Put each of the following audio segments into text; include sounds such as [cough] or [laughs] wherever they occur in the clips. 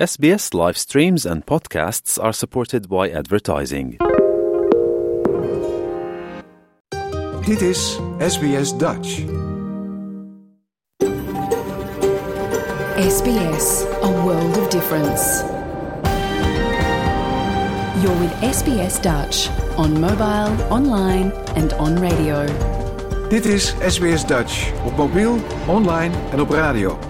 SBS live streams and podcasts are supported by advertising. Dit is SBS Dutch. SBS, a world of difference. You're with SBS Dutch on mobile, online and on radio. Dit is SBS Dutch op mobiel, online en op radio.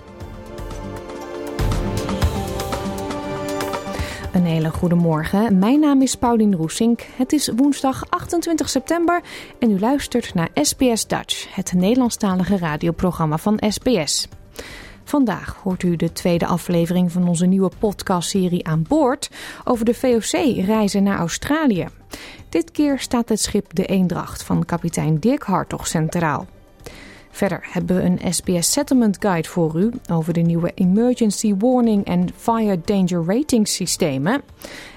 Een hele goede morgen. Mijn naam is Paulien Roesink. Het is woensdag 28 september en u luistert naar SBS Dutch, het Nederlandstalige radioprogramma van SBS. Vandaag hoort u de tweede aflevering van onze nieuwe podcastserie aan boord over de VOC-reizen naar Australië. Dit keer staat het schip De Eendracht van kapitein Dirk Hartog centraal. Verder hebben we een SBS Settlement Guide voor u over de nieuwe Emergency Warning en Fire Danger Rating systemen.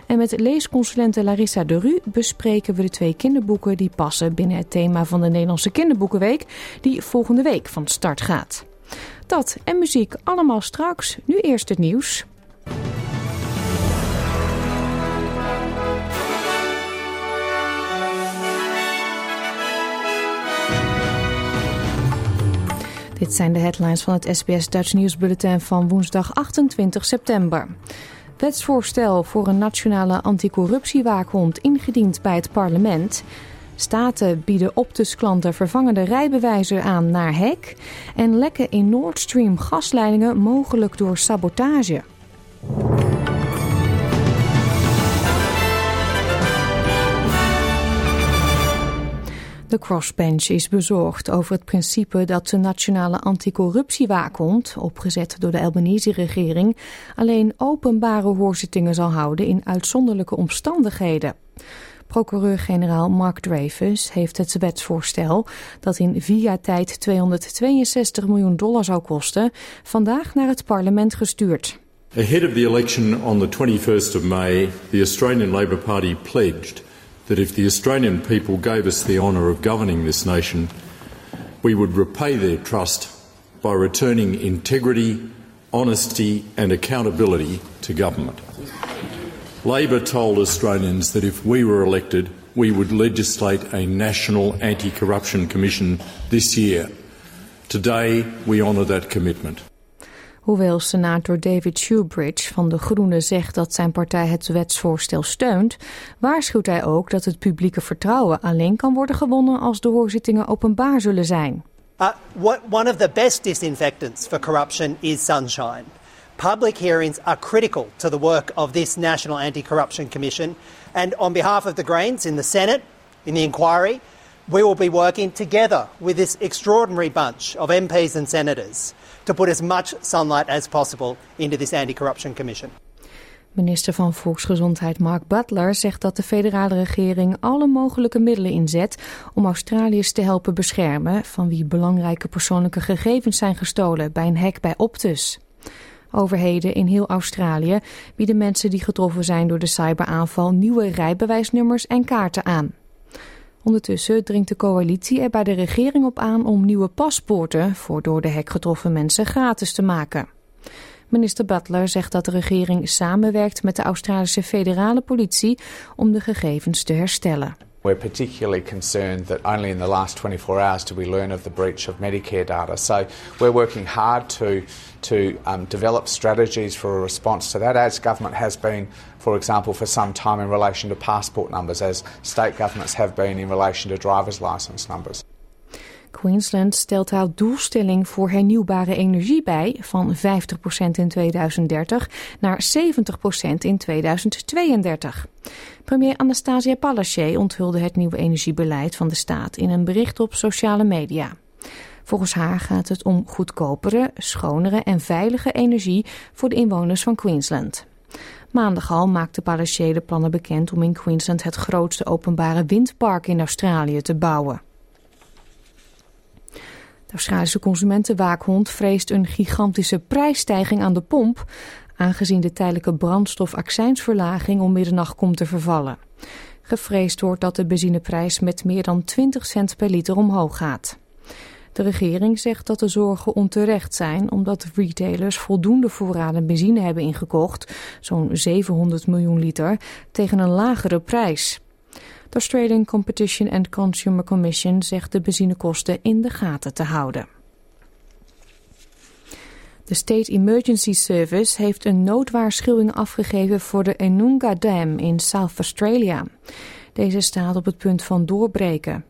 En met leesconsulente Larissa de Ru bespreken we de twee kinderboeken die passen binnen het thema van de Nederlandse Kinderboekenweek, die volgende week van start gaat. Dat en muziek allemaal straks. Nu eerst het nieuws. Dit zijn de headlines van het SBS Dutch Nieuwsbulletin van woensdag 28 september. Wetsvoorstel voor een nationale anticorruptiewaakhond ingediend bij het parlement. Staten bieden Optus-klanten vervangende rijbewijzen aan naar hek. En lekken in Nord Stream gasleidingen mogelijk door sabotage. De Crossbench is bezorgd over het principe dat de nationale anticorruptiewaakhond, opgezet door de Albanese-regering, alleen openbare hoorzittingen zal houden in uitzonderlijke omstandigheden. Procureur-generaal Mark Dreyfus heeft het wetsvoorstel, dat in vier jaar tijd 262 miljoen dollar zou kosten, vandaag naar het parlement gestuurd. Ahead of the election on the 21st of May, the Australian Labor Party pledged that if the Australian people gave us the honour of governing this nation, we would repay their trust by returning integrity, honesty, and accountability to government. Labor told Australians that if we were elected, we would legislate a national anti corruption commission this year. Today, we honour that commitment. Hoewel senator David Shoebridge van de Groenen zegt dat zijn partij het wetsvoorstel steunt, waarschuwt hij ook dat het publieke vertrouwen alleen kan worden gewonnen als de hoorzittingen openbaar zullen zijn. Uh, what, one of the best disinfectants for corruption is sunshine. Public hearings are critical to the work of this National Anti Corruption Commission. And on behalf of the Greens in the Senate, in the inquiry, we will be working together with this extraordinary bunch of MPs and senators to put as much sunlight as possible into this Anti Corruption Commission. Minister van Volksgezondheid Mark Butler zegt dat de federale regering alle mogelijke middelen inzet om Australiërs te helpen beschermen van wie belangrijke persoonlijke gegevens zijn gestolen bij een hack bij Optus. Overheden in heel Australië bieden mensen die getroffen zijn door de cyberaanval nieuwe rijbewijsnummers en kaarten aan. Ondertussen dringt de coalitie er bij de regering op aan om nieuwe paspoorten voor door de hek getroffen mensen gratis te maken. Minister Butler zegt dat de regering samenwerkt met de Australische federale politie om de gegevens te herstellen. We're particularly concerned that only in the last 24 hours did we learn of the breach of Medicare data. So we're working hard to to um, develop strategies for a response to that, as government has been, for example, for some time in relation to passport numbers, as state governments have been in relation to driver's license numbers. Queensland stelt haar doelstelling voor hernieuwbare energie bij van 50% in 2030 naar 70% in 2032. Premier Anastasia Palaszczuk onthulde het nieuwe energiebeleid van de staat in een bericht op sociale media. Volgens haar gaat het om goedkopere, schonere en veilige energie voor de inwoners van Queensland. Maandag al maakte Palaszczuk de plannen bekend om in Queensland het grootste openbare windpark in Australië te bouwen. De Australische consumentenwaakhond vreest een gigantische prijsstijging aan de pomp, aangezien de tijdelijke brandstofaccijnsverlaging om middernacht komt te vervallen. Gevreesd wordt dat de benzineprijs met meer dan 20 cent per liter omhoog gaat. De regering zegt dat de zorgen onterecht zijn omdat retailers voldoende voorraden benzine hebben ingekocht, zo'n 700 miljoen liter, tegen een lagere prijs. De Australian Competition and Consumer Commission zegt de benzinekosten in de gaten te houden. De State Emergency Service heeft een noodwaarschuwing afgegeven voor de Enunga Dam in South Australia. Deze staat op het punt van doorbreken.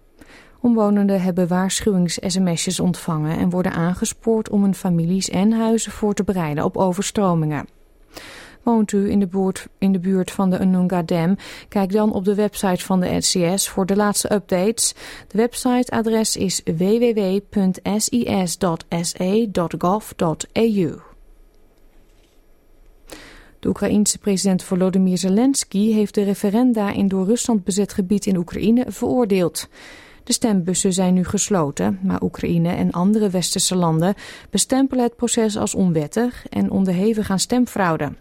Omwonenden hebben waarschuwings-sms'jes ontvangen en worden aangespoord om hun families en huizen voor te bereiden op overstromingen. Woont u in de, buurt, in de buurt van de Anunga Dam? Kijk dan op de website van de NCS voor de laatste updates. De websiteadres is www.sis.sa.gov.au. De Oekraïense president Volodymyr Zelensky heeft de referenda in door Rusland bezet gebied in Oekraïne veroordeeld. De stembussen zijn nu gesloten, maar Oekraïne en andere westerse landen bestempelen het proces als onwettig en onderhevig aan stemfraude.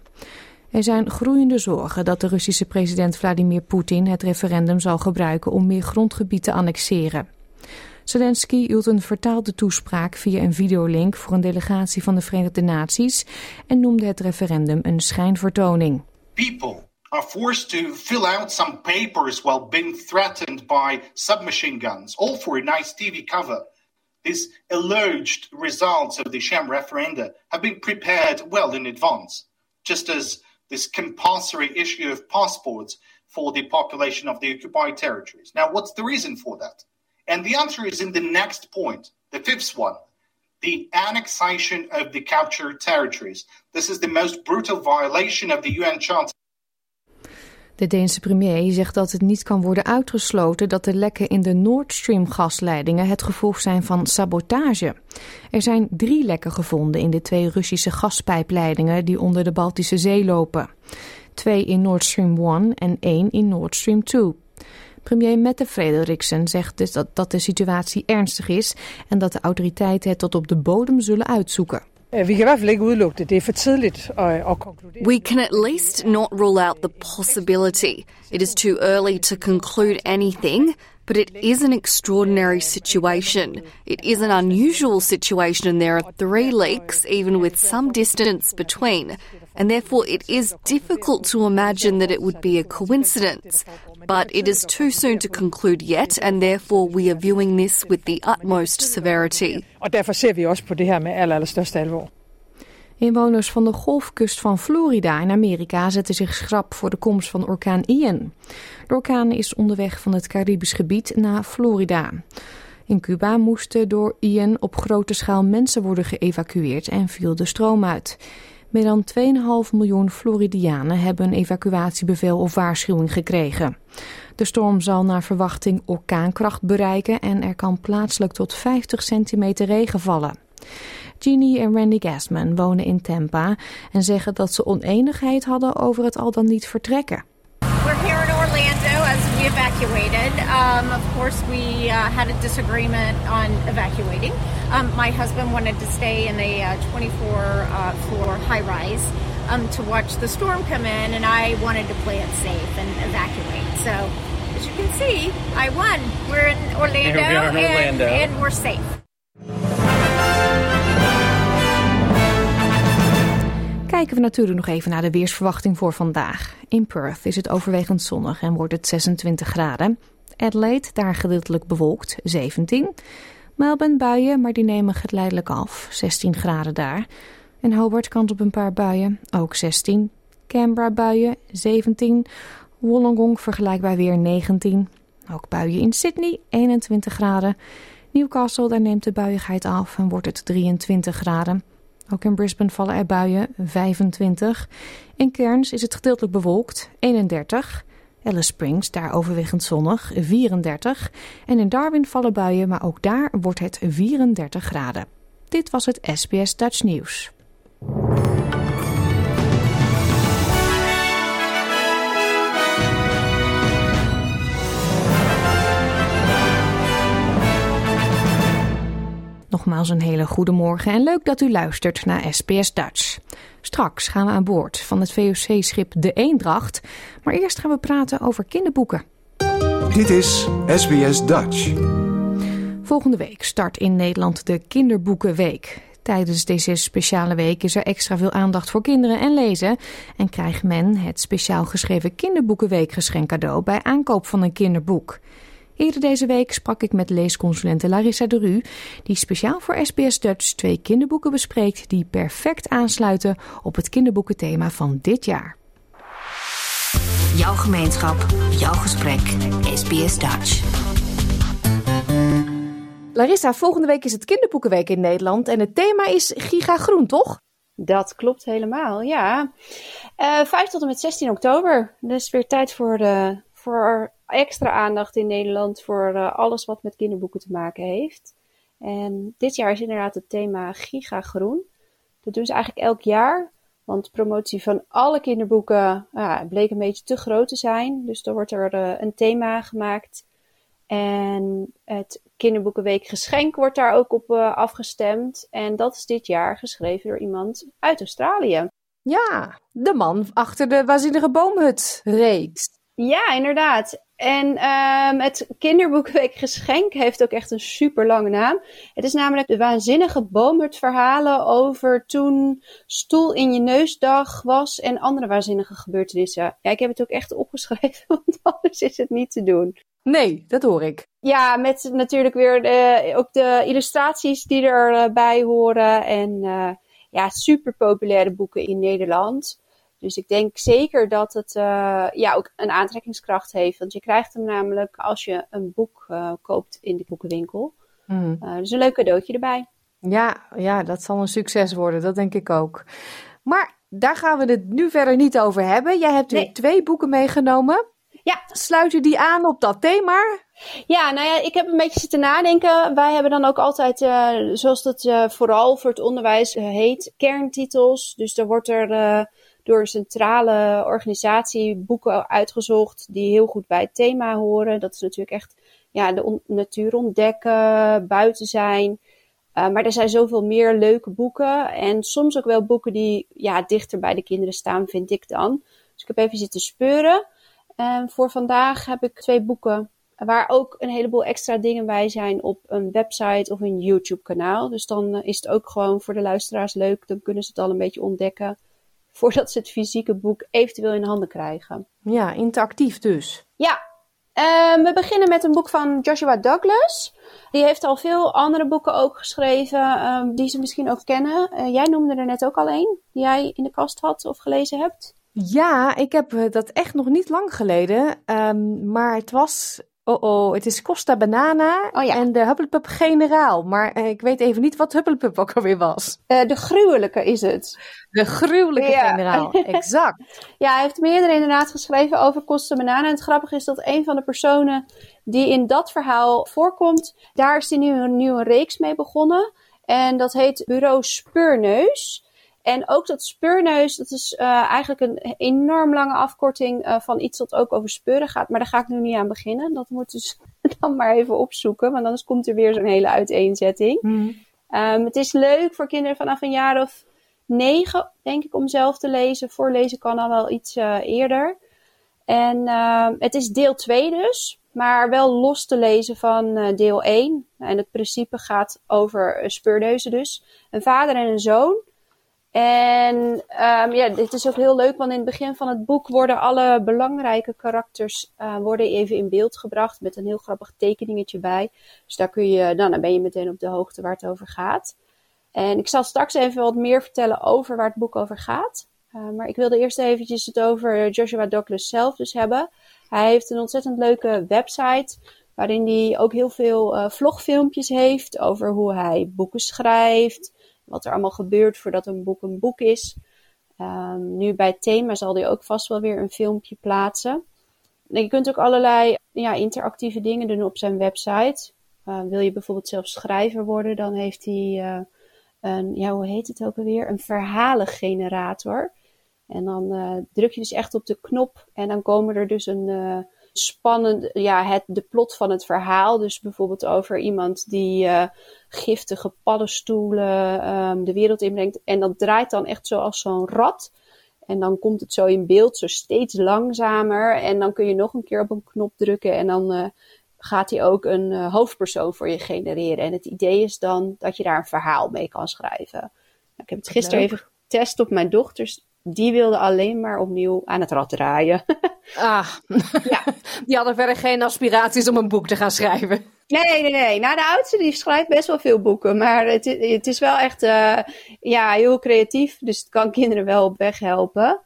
Er zijn groeiende zorgen dat de Russische president Vladimir Poetin het referendum zal gebruiken om meer grondgebied te annexeren. Zelensky hield een vertaalde toespraak via een videolink voor een delegatie van de Verenigde Naties en noemde het referendum een schijnvertoning. People are forced to fill out some papers while being threatened by submachine guns, all for a nice TV cover. These alleged results of the sham referenda have been prepared well in advance, just as this compulsory issue of passports for the population of the occupied territories. Now, what's the reason for that? And the answer is in the next point, the fifth one the annexation of the captured territories. This is the most brutal violation of the UN Charter. De Deense premier zegt dat het niet kan worden uitgesloten dat de lekken in de Nord Stream gasleidingen het gevolg zijn van sabotage. Er zijn drie lekken gevonden in de twee Russische gaspijpleidingen die onder de Baltische Zee lopen. Twee in Nord Stream 1 en één in Nord Stream 2. Premier Mette Frederiksen zegt dus dat, dat de situatie ernstig is en dat de autoriteiten het tot op de bodem zullen uitzoeken. Øh, vi kan i hvert fald ikke udelukke det. Det er for tidligt at, at konkludere. We can at least not rule out the possibility. It is too early to conclude anything, but it is an extraordinary situation. It is an unusual situation, and there are three leaks, even with some distance between. And therefore, it is difficult to imagine that it would be a coincidence. But it is too soon to conclude yet, and therefore we are viewing this with the utmost severity. Og derfor ser vi også på det her med aller, allerstørste alvor. Inwoners van de golfkust van Florida in Amerika zetten zich schrap voor de komst van orkaan Ian. De orkaan is onderweg van het Caribisch gebied naar Florida. In Cuba moesten door Ian op grote schaal mensen worden geëvacueerd en viel de stroom uit. Meer dan 2,5 miljoen Floridianen hebben een evacuatiebevel of waarschuwing gekregen. De storm zal naar verwachting orkaankracht bereiken en er kan plaatselijk tot 50 centimeter regen vallen. Jeannie en Randy Gasman wonen in Tampa en zeggen dat ze oneenigheid hadden over het al dan niet vertrekken. Evacuated. Um, of course, we uh, had a disagreement on evacuating. Um, my husband wanted to stay in a uh, 24 uh, floor high rise um, to watch the storm come in, and I wanted to play it safe and evacuate. So, as you can see, I won. We're in Orlando, we in Orlando. And, and we're safe. Kijken we natuurlijk nog even naar de weersverwachting voor vandaag. In Perth is het overwegend zonnig en wordt het 26 graden. Adelaide, daar gedeeltelijk bewolkt, 17. Melbourne buien, maar die nemen geleidelijk af, 16 graden daar. En Hobart kans op een paar buien, ook 16. Canberra buien, 17. Wollongong vergelijkbaar weer 19. Ook buien in Sydney, 21 graden. Newcastle, daar neemt de buiigheid af en wordt het 23 graden. Ook in Brisbane vallen er buien, 25. In Cairns is het gedeeltelijk bewolkt, 31. Alice Springs, daar overwegend zonnig, 34. En in Darwin vallen buien, maar ook daar wordt het 34 graden. Dit was het SBS Dutch Nieuws. Nogmaals een hele goede morgen en leuk dat u luistert naar SBS Dutch. Straks gaan we aan boord van het VOC-schip De Eendracht, maar eerst gaan we praten over kinderboeken. Dit is SBS Dutch. Volgende week start in Nederland de Kinderboekenweek. Tijdens deze speciale week is er extra veel aandacht voor kinderen en lezen en krijgt men het speciaal geschreven Kinderboekenweekgeschenk cadeau bij aankoop van een kinderboek. Eerder deze week sprak ik met leesconsulente Larissa de Ru, die speciaal voor SBS Dutch twee kinderboeken bespreekt die perfect aansluiten op het kinderboekenthema van dit jaar. Jouw gemeenschap, jouw gesprek, SBS Dutch. Larissa, volgende week is het Kinderboekenweek in Nederland en het thema is Giga Groen, toch? Dat klopt helemaal, ja. Uh, eh, 5 tot en met 16 oktober. Dus weer tijd voor, de, voor extra aandacht in Nederland voor uh, alles wat met kinderboeken te maken heeft. En dit jaar is inderdaad het thema Giga Groen. Dat doen ze eigenlijk elk jaar. Want promotie van alle kinderboeken bleek een beetje te groot te zijn. Dus dan wordt er uh, een thema gemaakt. En het Kinderboekenweek Geschenk wordt daar ook op uh, afgestemd. En dat is dit jaar geschreven door iemand uit Australië. Ja, de man achter de Waanzinnige Boomhut-reeks. Ja, inderdaad. En um, het Kinderboekenweek Geschenk heeft ook echt een super lange naam. Het is namelijk de waanzinnige boomhut-verhalen over toen stoel in je neusdag was en andere waanzinnige gebeurtenissen. Ja, ik heb het ook echt opgeschreven, [laughs] want anders is het niet te doen. Nee, dat hoor ik. Ja, met natuurlijk weer de, ook de illustraties die erbij horen. En uh, ja, super populaire boeken in Nederland. Dus ik denk zeker dat het uh, ja, ook een aantrekkingskracht heeft. Want je krijgt hem namelijk als je een boek uh, koopt in de boekenwinkel. Mm. dus een leuk cadeautje erbij. Ja, ja, dat zal een succes worden. Dat denk ik ook. Maar daar gaan we het nu verder niet over hebben. Jij hebt weer twee boeken meegenomen. Ja. Sluit je die aan op dat thema? Ja, nou ja, ik heb een beetje zitten nadenken. Wij hebben dan ook altijd, zoals dat vooral voor het onderwijs heet, kerntitels. Dus dan wordt er door een centrale organisatie boeken uitgezocht die heel goed bij het thema horen. Dat is natuurlijk echt ja, de natuur ontdekken, buiten zijn. maar er zijn zoveel meer leuke boeken. En soms ook wel boeken die ja, dichter bij de kinderen staan, vind ik dan. Dus ik heb even zitten speuren. En voor vandaag heb ik twee boeken waar ook een heleboel extra dingen bij zijn op een website of een YouTube kanaal. Dus dan eh, is het ook gewoon voor de luisteraars leuk. Dan kunnen ze het al een beetje ontdekken voordat ze het fysieke boek eventueel in handen krijgen. Ja, interactief dus. Ja, um, we beginnen met een boek van Joshua Douglas. Die heeft al veel andere boeken ook geschreven, um, die ze misschien ook kennen. Uh, jij noemde er net ook al een, die jij in de kast had of gelezen hebt. Ja, ik heb eh, dat echt nog niet lang geleden. Um, maar het was. Oh oh, het is Costa Banana oh, ja. en de Hupplepup Generaal. Maar uh, ik weet even niet wat Hupplepup ook alweer was. Uh, de gruwelijke is het. De gruwelijke ja. generaal, [laughs] exact. ja, hij heeft meerdere inderdaad geschreven over Costa Banana. En het grappige is dat een van de personen die in dat verhaal voorkomt, daar is hij nu een nieuwe reeks mee begonnen. En dat heet Bureau Speurneus. En ook dat speurneus, dat is uh, eigenlijk een enorm lange afkorting uh, van iets dat ook over speuren gaat. Maar daar ga ik nu niet aan beginnen. Dat moet dus [laughs] dan maar even opzoeken, want anders komt er weer zo'n hele uiteenzetting. Mm. Um, het is leuk voor kinderen vanaf een jaar of negen, denk ik, om zelf te lezen. Voorlezen kan al wel iets uh, eerder. En uh, het is deel 2 dus, maar wel los te lezen van deel 1. En het principe gaat over speurneuzen dus. Een vader en een zoon. En um, ja, dit is ook heel leuk, want in het begin van het boek worden alle belangrijke karakters uh, worden even in beeld gebracht met een heel grappig tekeningetje bij. Dus daar kun je, nou, dan ben je meteen op de hoogte waar het over gaat. En ik zal straks even wat meer vertellen over waar het boek over gaat. Uh, maar ik wilde eerst eventjes het over Joshua Douglas zelf dus hebben. Hij heeft een ontzettend leuke website waarin hij ook heel veel uh, vlogfilmpjes heeft over hoe hij boeken schrijft wat er allemaal gebeurt voordat een boek een boek is. Um, nu bij het thema zal hij ook vast wel weer een filmpje plaatsen. je kunt ook allerlei ja, interactieve dingen doen op zijn website. Uh, wil je bijvoorbeeld zelf schrijver worden, dan heeft hij uh, een, ja, hoe heet het ook alweer? Een verhalengenerator. En dan uh, druk je dus echt op de knop en dan komen er dus een, spannend, ja, het, de plot van het verhaal. Dus bijvoorbeeld over iemand die uh, giftige paddenstoelen um, de wereld inbrengt. En dat draait dan echt zoals zo'n rat. En dan komt het zo in beeld, zo steeds langzamer. En dan kun je nog een keer op een knop drukken en dan uh, gaat hij ook een uh, hoofdpersoon voor je genereren. En het idee is dan dat je daar een verhaal mee kan schrijven. Nou, ik heb het gisteren even getest op mijn dochters. Die wilden alleen maar opnieuw aan het rad draaien. [laughs] ah, ja. [laughs] die hadden verder geen aspiraties om een boek te gaan schrijven. Nee, nee, nee. Nou, de oudste die schrijft best wel veel boeken. Maar het, het is wel echt uh, ja, heel creatief. Dus het kan [laughs] kinderen wel op weg helpen.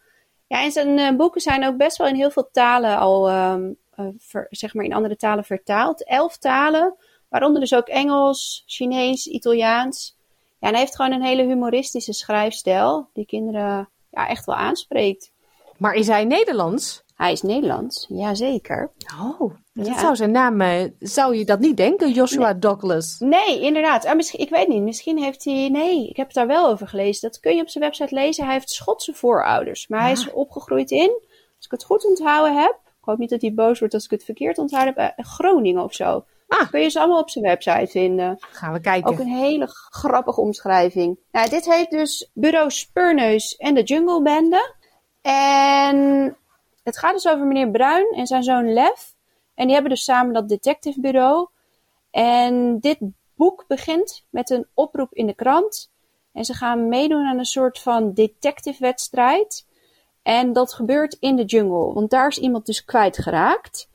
Ja, en zijn uh, boeken zijn ook best wel in heel veel talen al, um, uh, ver, zeg maar in andere talen vertaald. Elf talen, waaronder dus ook Engels, Chinees, Italiaans. Ja, en hij heeft gewoon een hele humoristische schrijfstijl die kinderen ja, echt wel aanspreekt. Maar is hij Nederlands? Hij is Nederlands, jazeker. Oh, dat ja. zou zijn naam, zou je dat niet denken, Joshua nee. Douglas? Nee, inderdaad. Ah, misschien, ik weet niet, misschien heeft hij, nee, ik heb het daar wel over gelezen. Dat kun je op zijn website lezen. Hij heeft Schotse voorouders, maar ja. hij is opgegroeid in, als ik het goed onthouden heb, ik hoop niet dat hij boos wordt als ik het verkeerd onthouden heb, Groningen of zo. Ah. Kun je ze allemaal op zijn website vinden. Gaan we kijken. Ook een hele grappige omschrijving. Nou, dit heet dus Bureau Spurneus en de Jungle Bende. En het gaat dus over meneer Bruin en zijn zoon Lef. En die hebben dus samen dat detectivebureau. En dit boek begint met een oproep in de krant. En ze gaan meedoen aan een soort van detective-wedstrijd. En dat gebeurt in de jungle, want daar is iemand dus kwijtgeraakt.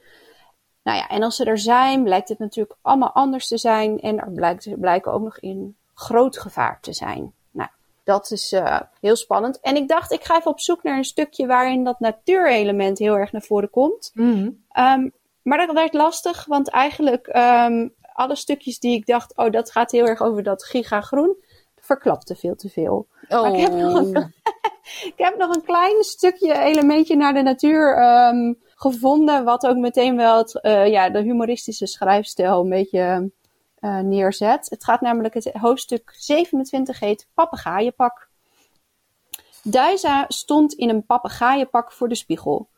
Nou ja, en als ze er zijn, blijkt het natuurlijk allemaal anders te zijn. En er blijkt, blijken ook nog in groot gevaar te zijn. Nou, dat is uh, heel spannend. En ik dacht, ik ga even op zoek naar een stukje waarin dat natuurelement heel erg naar voren komt. Mm -hmm. um, maar dat werd lastig, want eigenlijk um, alle stukjes die ik dacht, oh, dat gaat heel erg over dat gigagroen, verklapte veel te veel. Oh. Maar ik heb, nog een, ik heb nog een klein stukje elementje naar de natuur um, gevonden, wat ook meteen wel het, uh, ja, de humoristische schrijfstijl een beetje uh, neerzet. Het gaat namelijk, het hoofdstuk 27 heet Papegaaienpak. Duiza stond in een papegaaienpak voor de spiegel.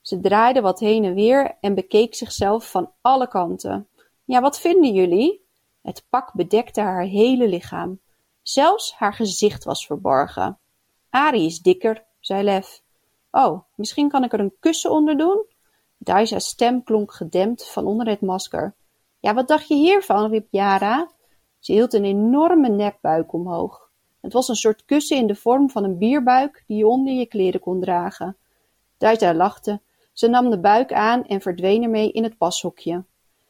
Ze draaide wat heen en weer en bekeek zichzelf van alle kanten. Ja, wat vinden jullie? Het pak bedekte haar hele lichaam. Zelfs haar gezicht was verborgen. Arie is dikker, zei Lef. Oh, misschien kan ik er een kussen onder doen? Daisa's stem klonk gedempt van onder het masker. Ja, wat dacht je hiervan, riep Yara. Ze hield een enorme nekbuik omhoog. Het was een soort kussen in de vorm van een bierbuik die je onder je kleren kon dragen. Daisa lachte. Ze nam de buik aan en verdween ermee in het pashokje.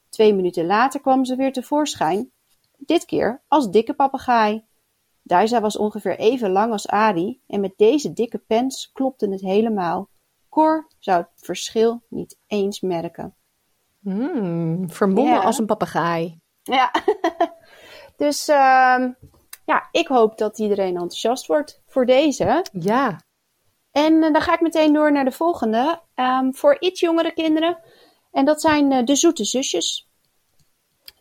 Twee minuten later kwam ze weer tevoorschijn, dit keer als dikke papegaai. Daisa was ongeveer even lang als Adi en met deze dikke pens klopte het helemaal. Cor zou het verschil niet eens merken. Mm, vermommen Ja. als een papegaai. Ja, [laughs] dus ehm, ja, ik hoop dat iedereen enthousiast wordt voor deze. Ja. En eh, dan ga ik meteen door naar de volgende. ehm, voor iets jongere kinderen. En dat zijn eh, de Zoete Zusjes.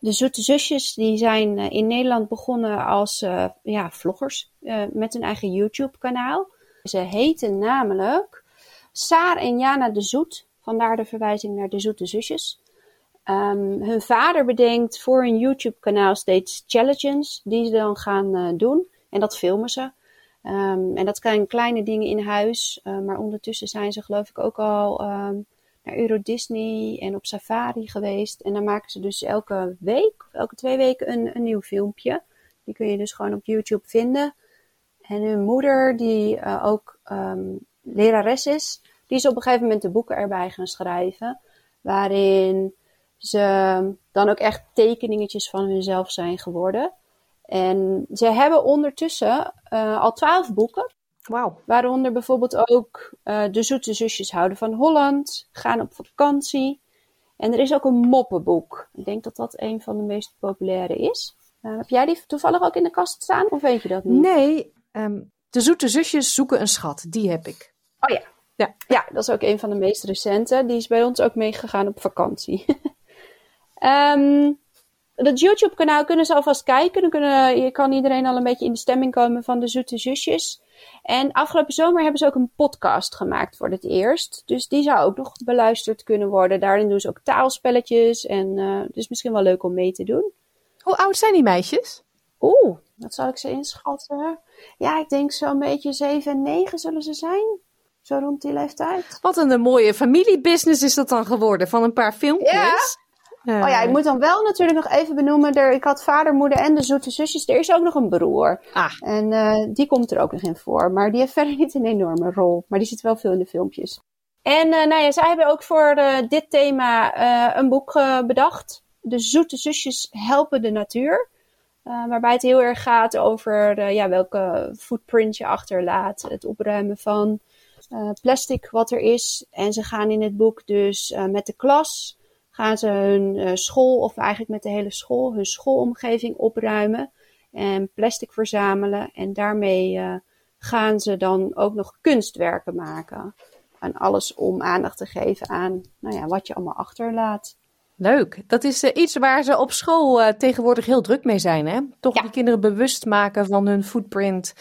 De Zoete Zusjes die zijn eh, in Nederland begonnen als eh, ja, vloggers eh, met hun eigen YouTube-kanaal. Ze heten namelijk Saar en Jana de Zoet. Vandaar de verwijzing naar de Zoete Zusjes. Ehm, hun vader bedenkt voor hun YouTube-kanaal steeds challenges die ze dan gaan doen. En dat filmen ze. Ehm, en dat zijn kleine dingen in huis. maar ondertussen zijn ze geloof ik ook al ehm, naar Euro Disney en op safari geweest. En dan maken ze dus elke week of elke twee weken een, een nieuw filmpje. Die kun je dus gewoon op YouTube vinden. En hun moeder, die eh, ook ehm, lerares is, die is op een gegeven moment de boeken erbij gaan schrijven. Waarin ze dan ook echt tekeningetjes van hunzelf zijn geworden. En ze hebben ondertussen eh, al twaalf boeken. Wauw. Waaronder bijvoorbeeld ook eh, De Zoete Zusjes Houden van Holland, Gaan op vakantie. En er is ook een moppenboek. Ik denk dat dat een van de meest populaire is. Eh, heb jij die toevallig ook in de kast staan of weet je dat niet? Nee, ehm, de zoete zusjes zoeken een schat. Die heb ik. Oh ja. Ja. Ja, dat is ook een van de meest recente. Die is bij ons ook meegegaan op vakantie. [laughs] Ehm dat YouTube-kanaal kunnen ze alvast kijken. Dan kunnen, je kan iedereen al een beetje in de stemming komen van de Zoete Zusjes. En afgelopen zomer hebben ze ook een podcast gemaakt voor het eerst. Dus die zou ook nog beluisterd kunnen worden. Daarin doen ze ook taalspelletjes. En uh, dus misschien wel leuk om mee te doen. Hoe oud zijn die meisjes? Oeh, wat zal ik ze inschatten? Ja, ik denk zo'n beetje 7 en 9 zullen ze zijn. Zo rond die leeftijd. Wat een mooie familiebusiness is dat dan geworden van een paar filmpjes. Uh. Oh ja, ik moet dan wel natuurlijk nog even benoemen. Er, ik had vader, moeder en de zoete zusjes. Er is ook nog een broer. Ah. En uh, die komt er ook nog in voor. Maar die heeft [laughs] verder niet een enorme rol. Maar die zit wel veel in de filmpjes. En uh, nou ja, zij hebben ook voor dit thema een boek bedacht. De zoete zusjes helpen de natuur. waarbij het heel erg gaat over ja, welke footprint je achterlaat. Het opruimen van plastic wat er is. En ze gaan in het boek dus met de klas gaan ze hun uh, school, of eigenlijk met de hele school, hun schoolomgeving opruimen en plastic verzamelen. En daarmee uh, gaan ze dan ook nog kunstwerken maken. En alles om aandacht te geven aan nou ja, wat je allemaal achterlaat. Leuk. Dat is uh, iets waar ze op school tegenwoordig heel druk mee zijn. Hè? Toch die kinderen bewust maken van hun footprint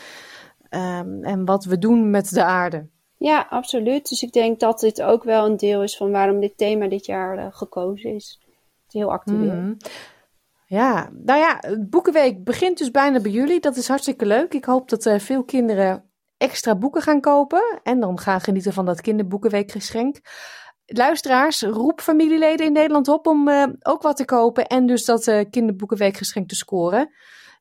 um, en wat we doen met de aarde. Ja, absoluut. Dus ik denk dat dit ook wel een deel is van waarom dit thema dit jaar uh, gekozen is. Het is heel actueel. Mm. Ja, nou ja, Boekenweek begint dus bijna bij jullie. Dat is hartstikke leuk. Ik hoop dat uh, veel kinderen extra boeken gaan kopen en dan gaan genieten van dat kinderboekenweekgeschenk. Luisteraars, roep familieleden in Nederland op om uh, ook wat te kopen en dus dat kinderboekenweekgeschenk te scoren.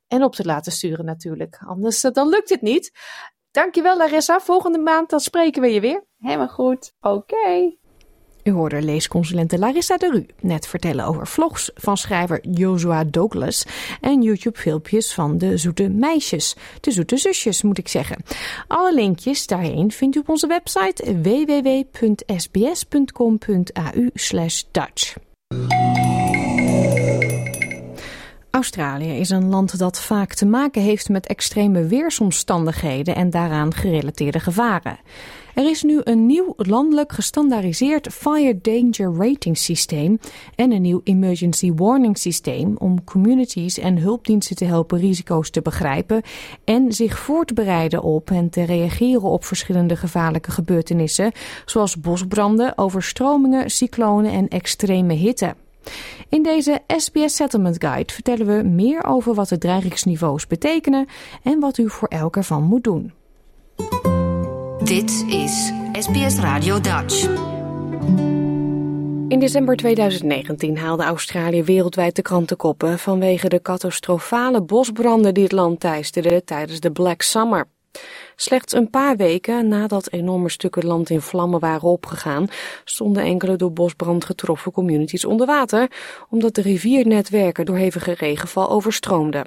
En op te laten sturen natuurlijk. Anders dan lukt het niet. Dankjewel Larissa. Volgende maand dan spreken we je weer. Helemaal goed. Oké. U hoorde leesconsulente Larissa de Ru net vertellen over vlogs van schrijver Joshua Douglas en YouTube-filmpjes van de zoete meisjes. De zoete zusjes, moet ik zeggen. Alle linkjes daarheen vindt u op onze website www.sbs.com.au/dutch. Australië is een land dat vaak te maken heeft met extreme weersomstandigheden en daaraan gerelateerde gevaren. Er is nu een nieuw landelijk gestandaardiseerd Fire Danger Rating systeem en een nieuw Emergency Warning systeem om communities en hulpdiensten te helpen risico's te begrijpen en zich voor te bereiden op en te reageren op verschillende gevaarlijke gebeurtenissen, zoals bosbranden, overstromingen, cyclonen en extreme hitte. In deze SBS Settlement Guide vertellen we meer over wat de dreigingsniveaus betekenen en wat u voor elk ervan moet doen. Dit is SBS Radio Dutch. In december 2019 haalde Australië wereldwijd de krantenkoppen vanwege de catastrofale bosbranden die het land teisterden tijdens de Black Summer. Slechts een paar weken nadat enorme stukken land in vlammen waren opgegaan, stonden enkele door bosbrand getroffen communities onder water, omdat de riviernetwerken door hevige regenval overstroomden.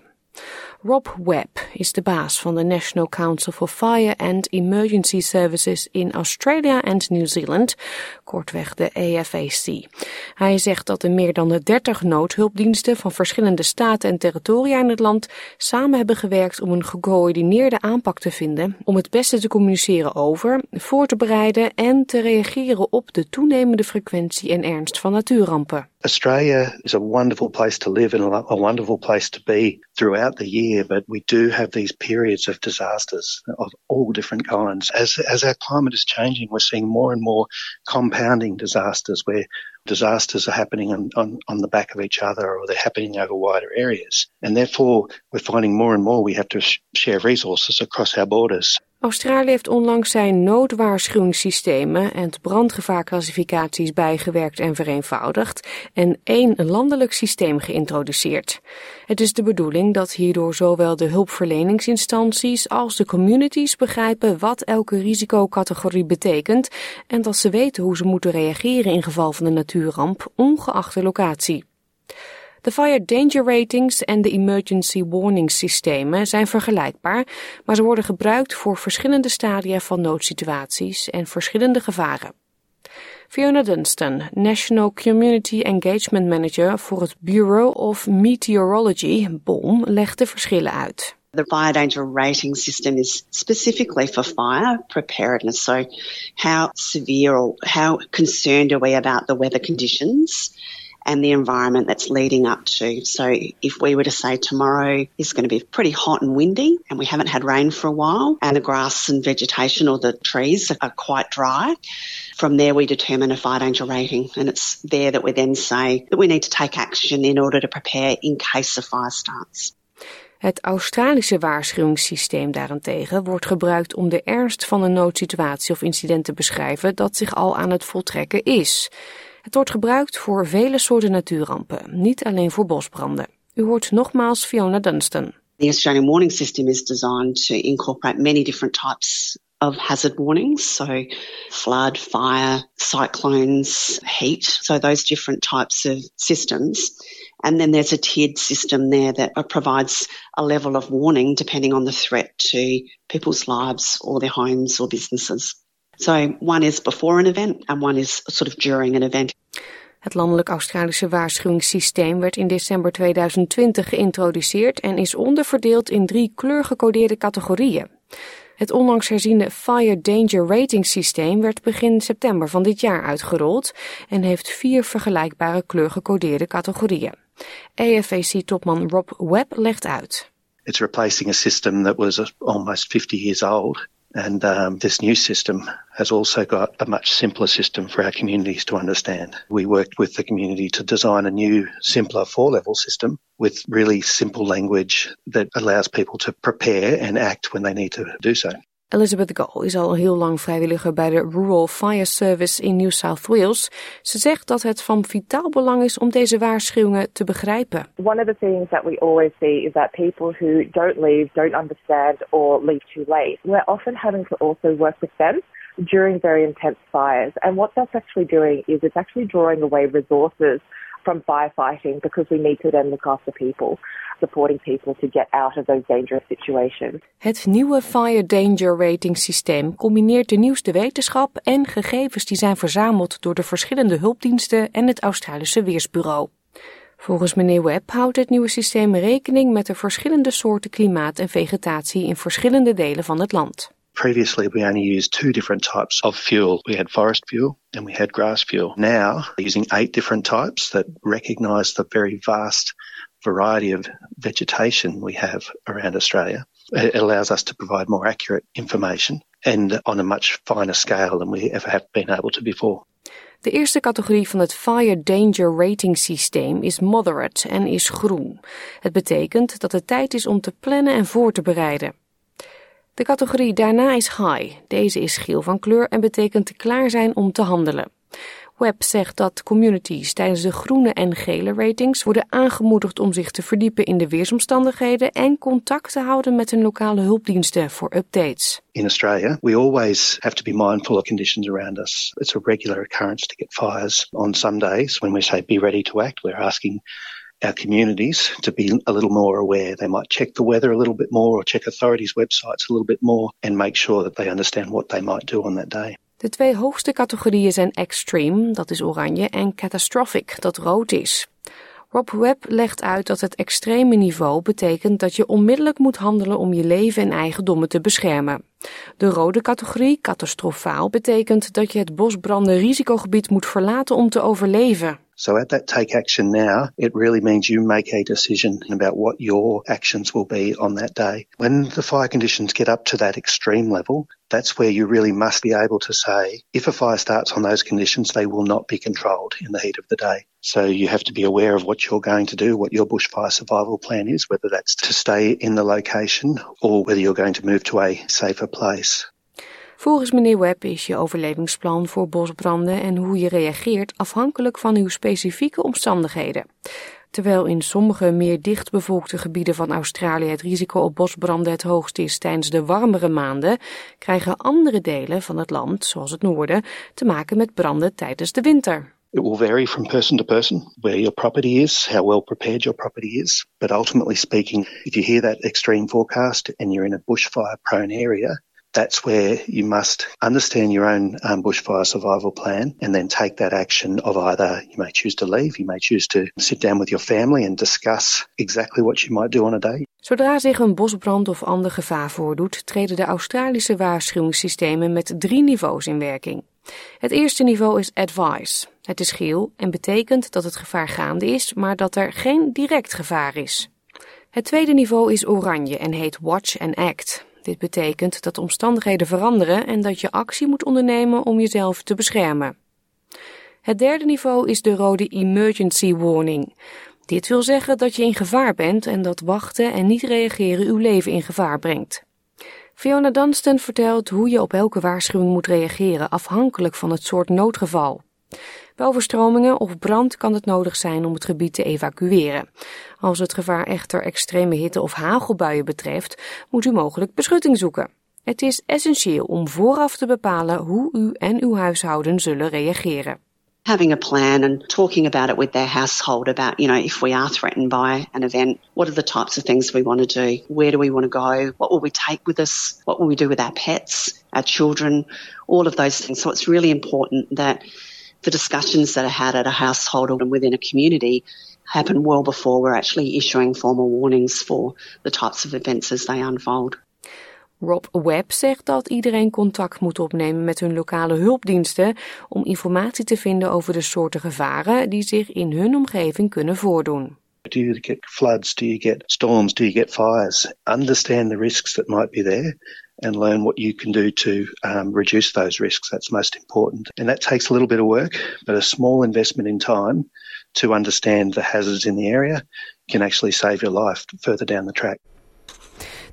Rob Webb is de baas van de National Council for Fire and Emergency Services in Australia en New Zealand, kortweg de AFAC. Hij zegt dat de meer dan de 30 noodhulpdiensten van verschillende staten en territoria in het land samen hebben gewerkt om een gecoördineerde aanpak te vinden om het beste te communiceren over, voor te bereiden en te reageren op de toenemende frequentie en ernst van natuurrampen. Australia is a wonderful place to live and a wonderful place to be throughout the year, but we do have these periods of disasters of all different kinds. As, as our climate is changing, we're seeing more and more compounding disasters where disasters are happening on, on, on the back of each other or they're happening over wider areas. And therefore, we're finding more and more we have to sh share resources across our borders. Australië heeft onlangs zijn noodwaarschuwingssystemen en brandgevaarclassificaties bijgewerkt en vereenvoudigd en één landelijk systeem geïntroduceerd. Het is de bedoeling dat hierdoor zowel de hulpverleningsinstanties als de communities begrijpen wat elke risicocategorie betekent en dat ze weten hoe ze moeten reageren in geval van een natuurramp, ongeacht de locatie. De Fire Danger Ratings en de Emergency Warning systemen zijn vergelijkbaar, maar ze worden gebruikt voor verschillende stadia van noodsituaties en verschillende gevaren. Fiona Dunstan, National Community Engagement Manager voor het Bureau of Meteorology, BOM, legt de verschillen uit. The fire danger rating system is specifically for fire preparedness. So, how severe or how concerned are we about the weather conditions? And the environment that's leading up to. So if we were to say tomorrow is going to be pretty hot and windy and we haven't had rain for a while and the grass and vegetation or the trees are quite dry, from there we determine a fire danger rating and it's there that we then say that we need to take action in order to prepare in case a fire starts. Het Australische waarschuwingssysteem daarentegen wordt gebruikt om de ernst van een noodsituatie of incident te beschrijven dat zich al aan het voltrekken is. Het wordt gebruikt voor vele soorten natuurrampen, niet alleen voor bosbranden. U hoort nogmaals Fiona Dunstan. The Australian warning system is designed to incorporate many different types of hazard warnings. So flood, fire, cyclones, heat. So those different types of systems. And then there's a tiered system there that provides a level of warning depending on the threat to people's lives or their homes or businesses. So one is before an event and one is sort of during an event. Het landelijk Australische waarschuwingssysteem werd in december 2020 geïntroduceerd en is onderverdeeld in drie kleurgecodeerde categorieën. Het onlangs herziende Fire Danger Rating systeem werd begin september van dit jaar uitgerold en heeft vier vergelijkbare kleurgecodeerde categorieën. AFAC-topman Rob Webb legt uit. It's replacing a system that was almost 50 years old And um, this new system has also got a much simpler system for our communities to understand. We worked with the community to design a new, simpler four level system with really simple language that allows people to prepare and act when they need to do so. Elizabeth Gall is al heel lang vrijwilliger bij de Rural Fire Service in New South Wales. Ze zegt dat het van vitaal belang is om deze waarschuwingen te begrijpen. One of the things that we always see is that people who don't leave, don't understand or leave too late. We're often having to also work with them during very intense fires. And what that's actually doing is it's actually drawing away resources from firefighting because we need to then look after people supporting people to get out of those dangerous situations. Het nieuwe Fire Danger Rating systeem combineert de nieuwste wetenschap en gegevens die zijn verzameld door de verschillende hulpdiensten en het Australische Weersbureau. Volgens meneer Webb houdt het nieuwe systeem rekening met de verschillende soorten klimaat en vegetatie in verschillende delen van het land. Previously, we only used two different types of fuel. We had forest fuel and we had grass fuel. Now, using eight different types that recognize the very vast variety of vegetation we have around Australia. It allows us to provide more accurate information and on a much finer scale than we ever have been able to before. De eerste categorie van het Fire Danger Rating systeem is moderate en is groen. Het betekent dat het tijd is om te plannen en voor te bereiden. De categorie daarna is high. Deze is geel van kleur en betekent klaar zijn om te handelen. Webb zegt dat communities tijdens de groene en gele ratings worden aangemoedigd om zich te verdiepen in de weersomstandigheden en contact te houden met hun lokale hulpdiensten voor updates. In Australia, we always have to be mindful of conditions around us. It's a regular occurrence to get fires. On some days, when we say be ready to act, we're asking our communities to be a little more aware. They might check the weather a little bit more or check authorities' websites a little bit more and make sure that they understand what they might do on that day. De twee hoogste categorieën zijn extreme, dat is oranje, en catastrophic, dat rood is. Rob Webb legt uit dat het extreme niveau betekent dat je onmiddellijk moet handelen om je leven en eigendommen te beschermen. De rode categorie, catastrofaal, betekent dat je het bosbranden risicogebied moet verlaten om te overleven. So at that take action now, it really means you make a decision about what your actions will be on that day. When the fire conditions get up to that extreme level, that's where you really must be able to say, if a fire starts on those conditions, they will not be controlled in the heat of the day. So you have to be aware of what you're going to do, what your bushfire survival plan is, whether that's to stay in the location or whether you're going to move to a safer place. Volgens meneer Webb is je overlevingsplan voor bosbranden en hoe je reageert afhankelijk van uw specifieke omstandigheden. Terwijl in sommige meer dichtbevolkte gebieden van Australië het risico op bosbranden het hoogst is tijdens de warmere maanden, krijgen andere delen van het land, zoals het noorden, te maken met branden tijdens de winter. It will vary from person to person where your property is, how well prepared your property is. But ultimately speaking, if you hear that extreme forecast and you're in a bushfire prone area, that's where you must understand your own um, bushfire survival plan and then take that action of either you may choose to leave, you may choose to sit down with your family and discuss exactly what you might do on a day. Zodra zich een bosbrand of ander gevaar voordoet, treden de Australische waarschuwingssystemen met drie niveaus in werking. Het eerste niveau is Advice. Het is geel en betekent dat het gevaar gaande is, maar dat er geen direct gevaar is. Het tweede niveau is oranje en heet Watch and Act. Dit betekent dat omstandigheden veranderen en dat je actie moet ondernemen om jezelf te beschermen. Het derde niveau is de rode Emergency Warning. Dit wil zeggen dat je in gevaar bent en dat wachten en niet reageren uw leven in gevaar brengt. Fiona Dunstan vertelt hoe je op elke waarschuwing moet reageren afhankelijk van het soort noodgeval. Bij overstromingen of brand kan het nodig zijn om het gebied te evacueren. Als het gevaar echter extreme hitte of hagelbuien betreft, moet u mogelijk beschutting zoeken. Het is essentieel om vooraf te bepalen hoe u en uw huishouden zullen reageren. having a plan and talking about it with their household about, you know, if we are threatened by an event, what are the types of things we want to do? Where do we want to go? What will we take with us? What will we do with our pets, our children, all of those things. So it's really important that the discussions that are had at a household and within a community happen well before we're actually issuing formal warnings for the types of events as they unfold. Rob Webb zegt dat iedereen contact moet opnemen met hun lokale hulpdiensten om informatie te vinden over de soorten gevaren die zich in hun omgeving kunnen voordoen. Do you get floods? Do you get storms? Do you get fires? Understand the risks that might be there and learn what you can do to um, reduce those risks. That's most important. And that takes a little bit of work, but a small investment in time to understand the hazards in the area can actually save your life further down the track.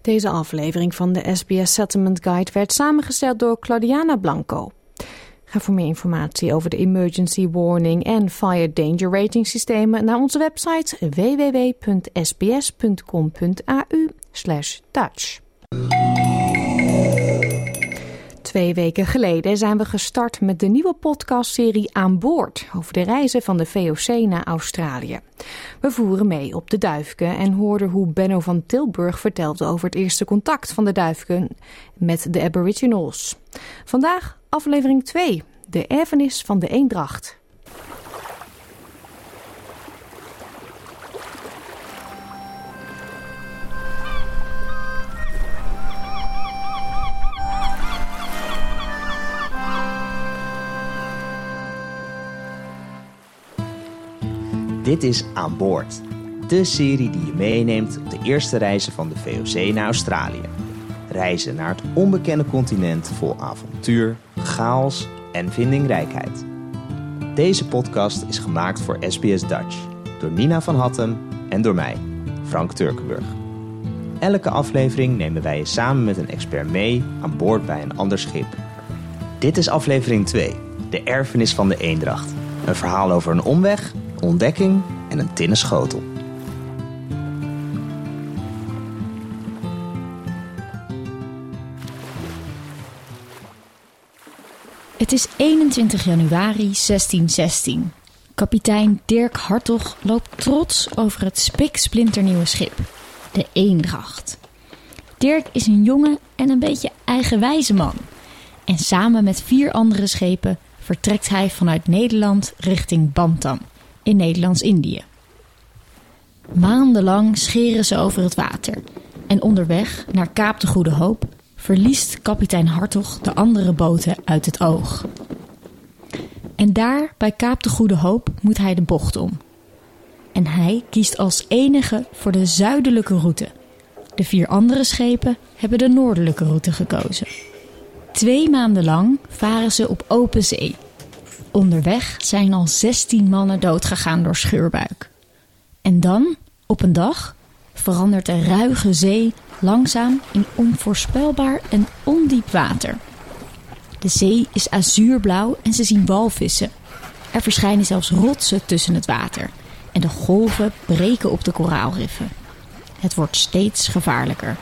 Deze aflevering van de SBS Settlement Guide werd samengesteld door Claudiana Blanco. Ga voor meer informatie over de Emergency Warning en Fire Danger Rating systemen naar onze website www.sbs.com.au/dutch. Twee weken geleden zijn we gestart met de nieuwe podcastserie Aan Boord over de reizen van de VOC naar Australië. We voeren mee op de Duifken en hoorden hoe Benno van Tilburg vertelde over het eerste contact van de Duifken met de Aboriginals. Vandaag aflevering 2, de erfenis van de Eendracht. Dit is Aan Boord, de serie die je meeneemt op de eerste reizen van de VOC naar Australië. Reizen naar het onbekende continent vol avontuur, chaos en vindingrijkheid. Deze podcast is gemaakt voor SBS Dutch door Nina van Hattem en door mij, Frank Turkenburg. Elke aflevering nemen wij je samen met een expert mee aan boord bij een ander schip. Dit is aflevering 2, de erfenis van de Eendracht. Een verhaal over een omweg ontdekking en een tinnen schotel. Het is 21 januari 1616. Kapitein Dirk Hartog loopt trots over het spiksplinternieuwe schip, de Eendracht. Dirk is een jonge en een beetje eigenwijze man. En samen met vier andere schepen vertrekt hij vanuit Nederland richting Bantam in Nederlands-Indië. Maandenlang scheren ze over het water en onderweg naar Kaap de Goede Hoop verliest kapitein Hartog de andere boten uit het oog. En daar bij Kaap de Goede Hoop moet hij de bocht om. En hij kiest als enige voor de zuidelijke route. De vier andere schepen hebben de noordelijke route gekozen. Twee maanden lang varen ze op open zee Onderweg zijn al 16 mannen doodgegaan door scheurbuik. En dan, op een dag, verandert de ruige zee langzaam in onvoorspelbaar en ondiep water. De zee is azuurblauw en ze zien walvissen. Er verschijnen zelfs rotsen tussen het water en de golven breken op de koraalriffen. Het wordt steeds gevaarlijker.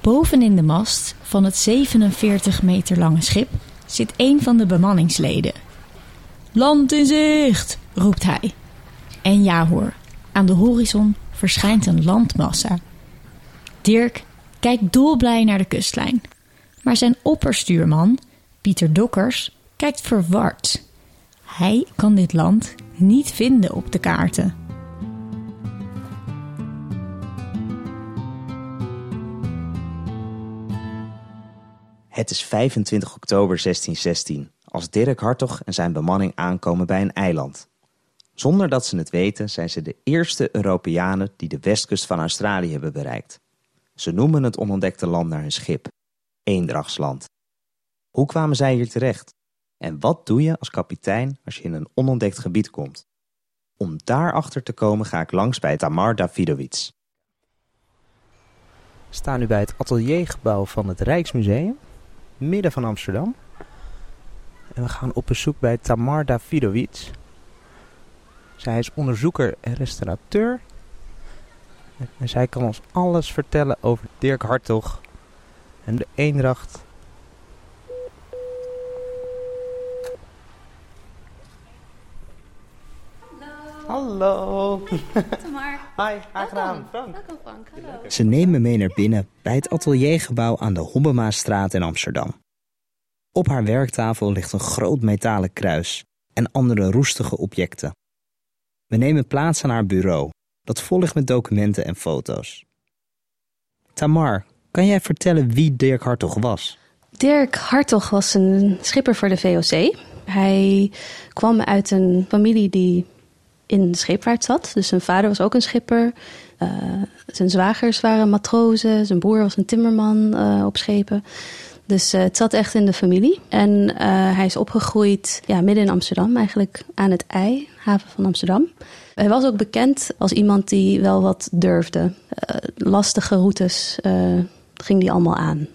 Bovenin de mast van het 47 meter lange schip zit een van de bemanningsleden. Land in zicht, roept hij. En ja hoor, aan de horizon verschijnt een landmassa. Dirk kijkt dolblij naar de kustlijn. Maar zijn opperstuurman, Pieter Dokkers, kijkt verward. Hij kan dit land niet vinden op de kaarten. Het is 25 oktober 1616. als Dirk Hartog en zijn bemanning aankomen bij een eiland. Zonder dat ze het weten zijn ze de eerste Europeanen die de westkust van Australië hebben bereikt. Ze noemen het onontdekte land naar hun schip. Eendrachtsland. Hoe kwamen zij hier terecht? En wat doe je als kapitein als je in een onontdekt gebied komt? Om daarachter te komen ga ik langs bij Tamar Davidovic. We staan nu bij het ateliergebouw van het Rijksmuseum, midden van Amsterdam. En we gaan op bezoek bij Tamar Davidovic. Zij is onderzoeker en restaurateur. En zij kan ons alles vertellen over Dirk Hartog en de Eendracht. Hallo. Tamar. [laughs] Hi, aangenaam. Frank. Welkom Frank, hallo. Ze nemen me mee naar binnen bij het ateliergebouw aan de Hobbemastraat in Amsterdam. Op haar werktafel ligt een groot metalen kruis en andere roestige objecten. We nemen plaats aan haar bureau, dat vol ligt met documenten en foto's. Tamar, kan jij vertellen wie Dirk Hartog was? Dirk Hartog was een schipper voor de VOC. Hij kwam uit een familie die in de scheepvaart zat. Dus zijn vader was ook een schipper. Uh, zijn zwagers waren matrozen. Zijn broer was een timmerman uh, op schepen. Dus uh, het zat echt in de familie. En hij is opgegroeid ja, midden in Amsterdam, eigenlijk aan het IJ, haven van Amsterdam. Hij was ook bekend als iemand die wel wat durfde. lastige routes ging die allemaal aan.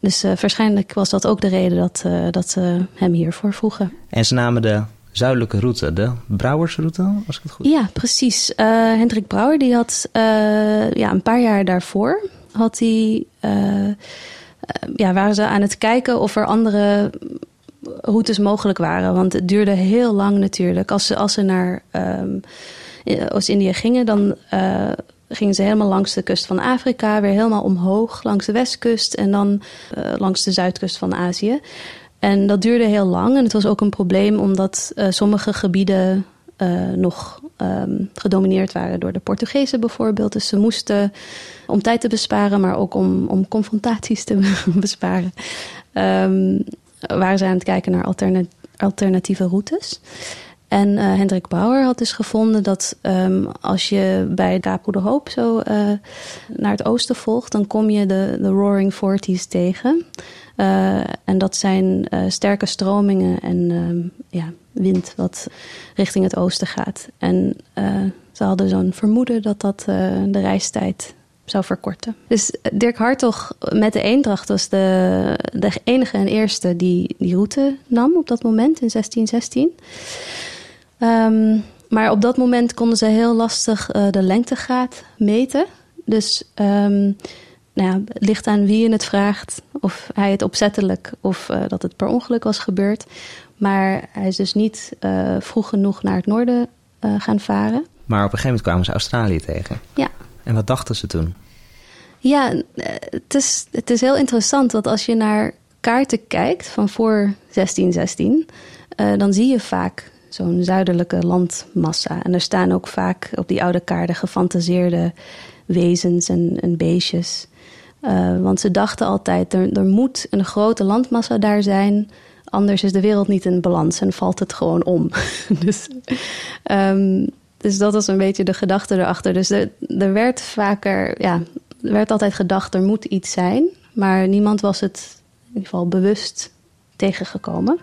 Dus waarschijnlijk was dat ook de reden dat, dat ze hem hiervoor vroegen. En ze namen de zuidelijke route, de Brouwersroute, als ik het goed Ja, precies. Uh, Hendrik Brouwer, die had uh, ja, een paar jaar daarvoor, had hij, uh, ja, waren ze aan het kijken of er andere routes mogelijk waren. Want het duurde heel lang natuurlijk. Als ze, als ze naar um, Oost-Indië gingen, dan gingen ze helemaal langs de kust van Afrika, weer helemaal omhoog langs de westkust en dan langs de zuidkust van Azië. En dat duurde heel lang en het was ook een probleem omdat uh, sommige gebieden uh, nog um, gedomineerd waren door de Portugezen bijvoorbeeld. Dus ze moesten om tijd te besparen, maar ook om, om confrontaties te [laughs] besparen, um, waren ze aan het kijken naar alterna alternatieve routes. En uh, Hendrik Bauer had dus gevonden dat um, als je bij Capo de Hoop zo uh, naar het oosten volgt, dan kom je de, de Roaring Forties tegen. Uh, en dat zijn sterke stromingen en ja, wind wat richting het oosten gaat. En ze hadden zo'n vermoeden dat dat de reistijd zou verkorten. Dus Dirk Hartog met de Eendracht was de, de enige en eerste die die route nam op dat moment in 1616. Um, maar op dat moment konden ze heel lastig uh, de lengtegraad meten. Dus um, nou ja, het ligt aan wie je het vraagt. Of hij het opzettelijk of uh, dat het per ongeluk was gebeurd. Maar hij is dus niet uh, vroeg genoeg naar het noorden gaan varen. Maar op een gegeven moment kwamen ze Australië tegen. Ja. En wat dachten ze toen? Ja, het is, het is heel interessant. Want als je naar kaarten kijkt van voor 1616... dan zie je vaak zo'n zuidelijke landmassa. En er staan ook vaak op die oude kaarten gefantaseerde wezens en, beestjes. Uh, want ze dachten altijd, er, er moet een grote landmassa daar zijn... anders is de wereld niet in balans en valt het gewoon om. [laughs] dus, um, dus dat was een beetje de gedachte erachter. Dus er, er werd vaker, ja, er werd altijd gedacht, er moet iets zijn... maar niemand was het in ieder geval bewust tegengekomen.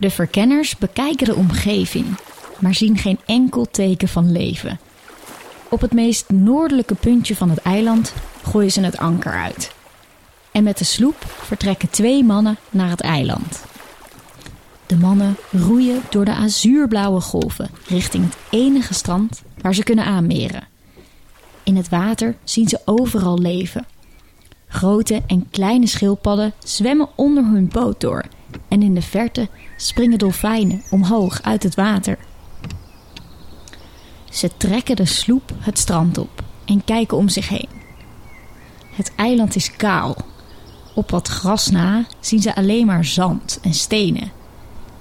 De verkenners bekijken de omgeving, maar zien geen enkel teken van leven. Op het meest noordelijke puntje van het eiland gooien ze het anker uit. En met de sloep vertrekken twee mannen naar het eiland. De mannen roeien door de azuurblauwe golven richting het enige strand waar ze kunnen aanmeren. In het water zien ze overal leven. Grote en kleine schildpadden zwemmen onder hun boot door en in de verte springen dolfijnen omhoog uit het water. Ze trekken de sloep het strand op en kijken om zich heen. Het eiland is kaal. Op wat gras na zien ze alleen maar zand en stenen.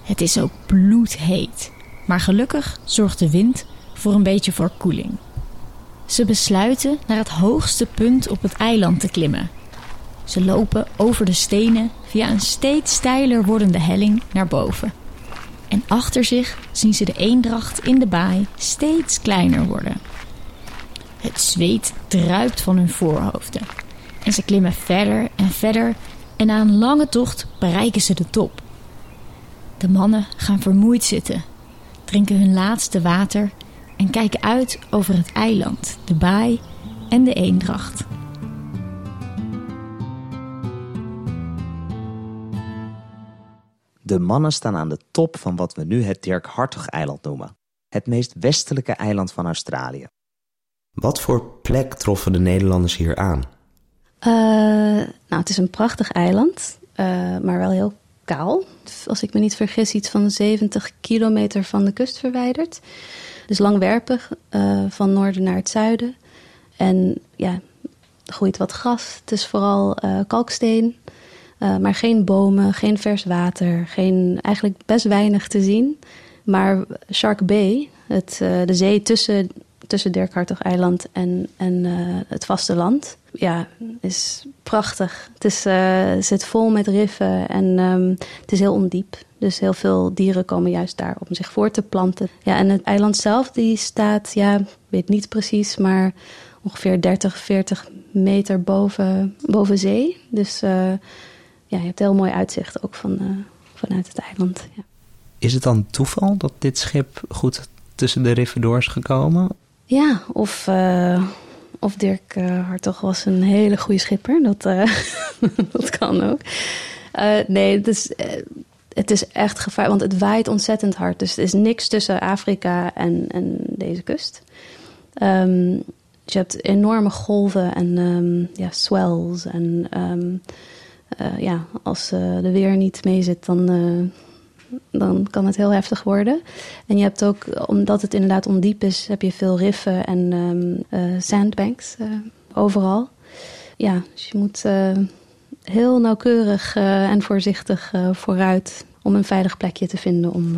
Het is ook bloedheet. Maar gelukkig zorgt de wind voor een beetje verkoeling. Ze besluiten naar het hoogste punt op het eiland te klimmen. Ze lopen over de stenen via een steeds steiler wordende helling naar boven. En achter zich zien ze de eendracht in de baai steeds kleiner worden. Het zweet druipt van hun voorhoofden. En ze klimmen verder en verder en na een lange tocht bereiken ze de top. De mannen gaan vermoeid zitten, drinken hun laatste water en kijken uit over het eiland, de baai en de eendracht. De mannen staan aan de top van wat we nu het Dirk Hartog-eiland noemen. Het meest westelijke eiland van Australië. Wat voor plek troffen de Nederlanders hier aan? Uh, nou, het is een prachtig eiland, uh, maar wel heel kaal. Als ik me niet vergis, iets van 70 kilometer van de kust verwijderd. Dus langwerpig, uh, van noorden naar het zuiden. En ja, er groeit wat gras. Het is vooral kalksteen. Maar geen bomen, geen vers water, geen, eigenlijk best weinig te zien. Maar Shark Bay, het, de zee tussen tussen Dirkhartog-eiland en, en uh, het vasteland. Ja, is prachtig. Het is, zit vol met riffen en um, het is heel ondiep. Dus heel veel dieren komen juist daar om zich voor te planten. Ja, en het eiland zelf die staat, ja, weet niet precies, maar ongeveer 30, 40 meter boven, boven zee. Dus ja, je hebt heel mooi uitzicht ook van, vanuit het eiland. Ja. Is het dan toeval dat dit schip goed tussen de riffen door is gekomen? Ja, of, uh, of Dirk uh, Hartog was een hele goede schipper. Dat, [laughs] dat kan ook. nee, het is, het is echt gevaar, want het waait ontzettend hard. Dus er is niks tussen Afrika en, en deze kust. Um, dus je hebt enorme golven en um, ja, swells. En um, ja, als de weer niet mee zit, dan dan kan het heel heftig worden. En je hebt ook, omdat het inderdaad ondiep is, heb je veel riffen en um, uh, sandbanks overal. Ja, dus je moet heel nauwkeurig en voorzichtig vooruit om een veilig plekje te vinden om,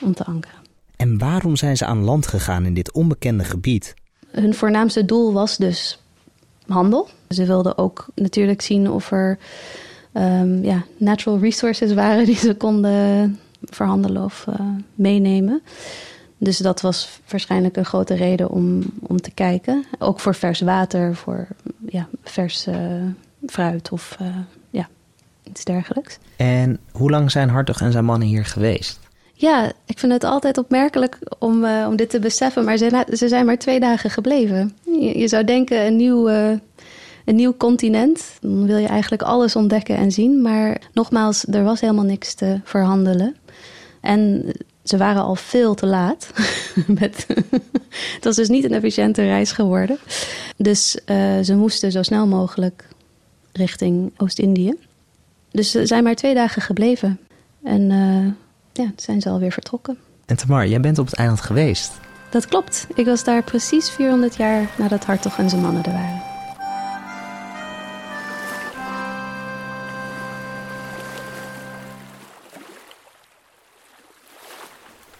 om te ankeren. En waarom zijn ze aan land gegaan in dit onbekende gebied? Hun voornaamste doel was dus handel. Ze wilden ook natuurlijk zien of er um, ja, natural resources waren die ze konden verhandelen of uh, meenemen. Dus dat was waarschijnlijk een grote reden om, om te kijken. Ook voor vers water, voor ja, vers uh, fruit of uh, ja, iets dergelijks. En hoe lang zijn Hartog en zijn mannen hier geweest? Ja, ik vind het altijd opmerkelijk om, om dit te beseffen, maar ze, ze zijn maar twee dagen gebleven. Je, je zou denken een nieuw een nieuw continent. Dan wil je eigenlijk alles ontdekken en zien. Maar nogmaals, er was helemaal niks te verhandelen. En ze waren al veel te laat. [laughs] Met, [laughs] het was dus niet een efficiënte reis geworden. Dus uh, ze moesten zo snel mogelijk richting Oost-Indië. Dus ze zijn maar twee dagen gebleven. En uh, ja, zijn ze alweer vertrokken. En Tamar, jij bent op het eiland geweest. Dat klopt. Ik was daar precies 400 jaar nadat Hartog en zijn mannen er waren.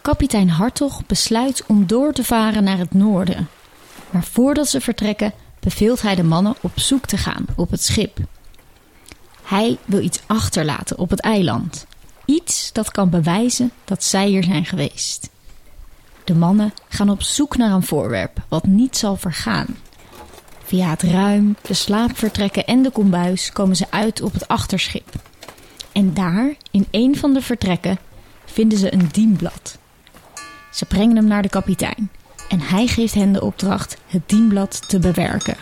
Kapitein Hartog besluit om door te varen naar het noorden. Maar voordat ze vertrekken, beveelt hij de mannen op zoek te gaan op het schip. Hij wil iets achterlaten op het eiland. Iets dat kan bewijzen dat zij hier zijn geweest. De mannen gaan op zoek naar een voorwerp wat niet zal vergaan. Via het ruim, de slaapvertrekken en de kombuis komen ze uit op het achterschip. En daar, in een van de vertrekken, vinden ze een dienblad. Ze brengen hem naar de kapitein en hij geeft hen de opdracht het dienblad te bewerken.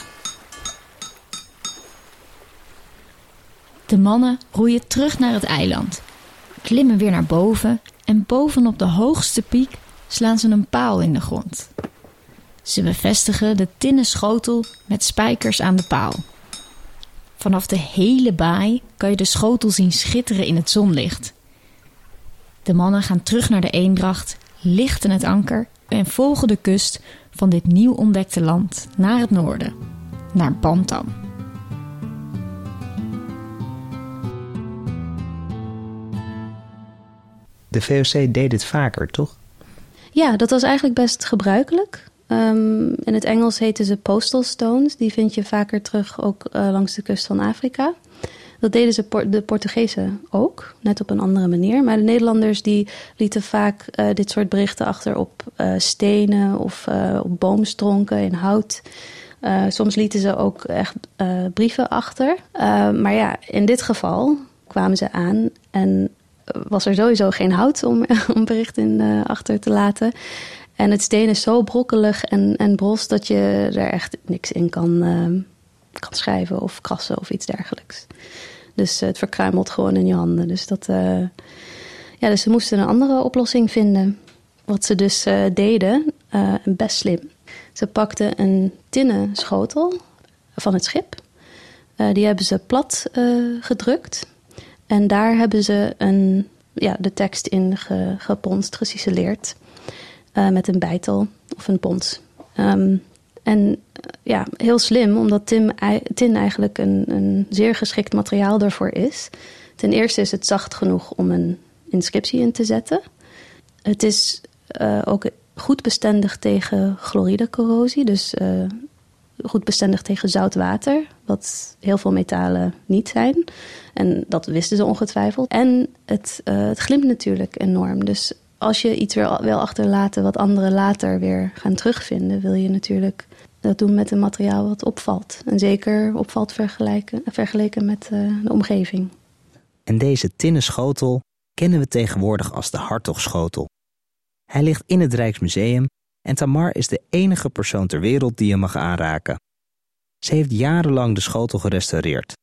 De mannen roeien terug naar het eiland, klimmen weer naar boven en bovenop de hoogste piek slaan ze een paal in de grond. Ze bevestigen de tinnen schotel met spijkers aan de paal. Vanaf de hele baai kan je de schotel zien schitteren in het zonlicht. De mannen gaan terug naar de eendracht lichten het anker en volgen de kust van dit nieuw ontdekte land naar het noorden, naar Bantam. De VOC deed dit vaker, toch? Ja, dat was eigenlijk best gebruikelijk. Ehm, in het Engels heten ze postal stones. Die vind je vaker terug ook uh, langs de kust van Afrika. Dat deden ze de Portugezen ook, net op een andere manier. Maar de Nederlanders die lieten vaak uh, dit soort berichten achter op uh, stenen of op boomstronken in hout. soms lieten ze ook echt brieven achter. maar ja, in dit geval kwamen ze aan en was er sowieso geen hout om, [laughs] om berichten achter te laten. En het steen is zo brokkelig en, en bros dat je er echt niks in kan, kan schrijven of krassen of iets dergelijks. Dus het verkruimelt gewoon in je handen. Dus, dat, uh, ja, dus ze moesten een andere oplossing vinden. Wat ze dus uh, deden, best slim. Ze pakten een tinnen schotel van het schip. die hebben ze plat gedrukt. En daar hebben ze een, ja, de tekst in ge, geponst, geciceleerd. met een bijtel of een pons. Um, en ja, heel slim, omdat tin eigenlijk een, een zeer geschikt materiaal daarvoor is. Ten eerste is het zacht genoeg om een inscriptie in te zetten. Het is uh, ook goed bestendig tegen chloridecorrosie, dus uh, goed bestendig tegen zout water, wat heel veel metalen niet zijn. En dat wisten ze ongetwijfeld. En het, het glimt natuurlijk enorm. Dus als je iets weer wil achterlaten wat anderen later weer gaan terugvinden, wil je natuurlijk dat doen met een materiaal wat opvalt. En zeker opvalt vergelijken, vergeleken met uh, de omgeving. En deze tinnen schotel kennen we tegenwoordig als de Hartogschotel. Hij ligt in het Rijksmuseum en Tamar is de enige persoon ter wereld die hem mag aanraken. Ze heeft jarenlang de schotel gerestaureerd.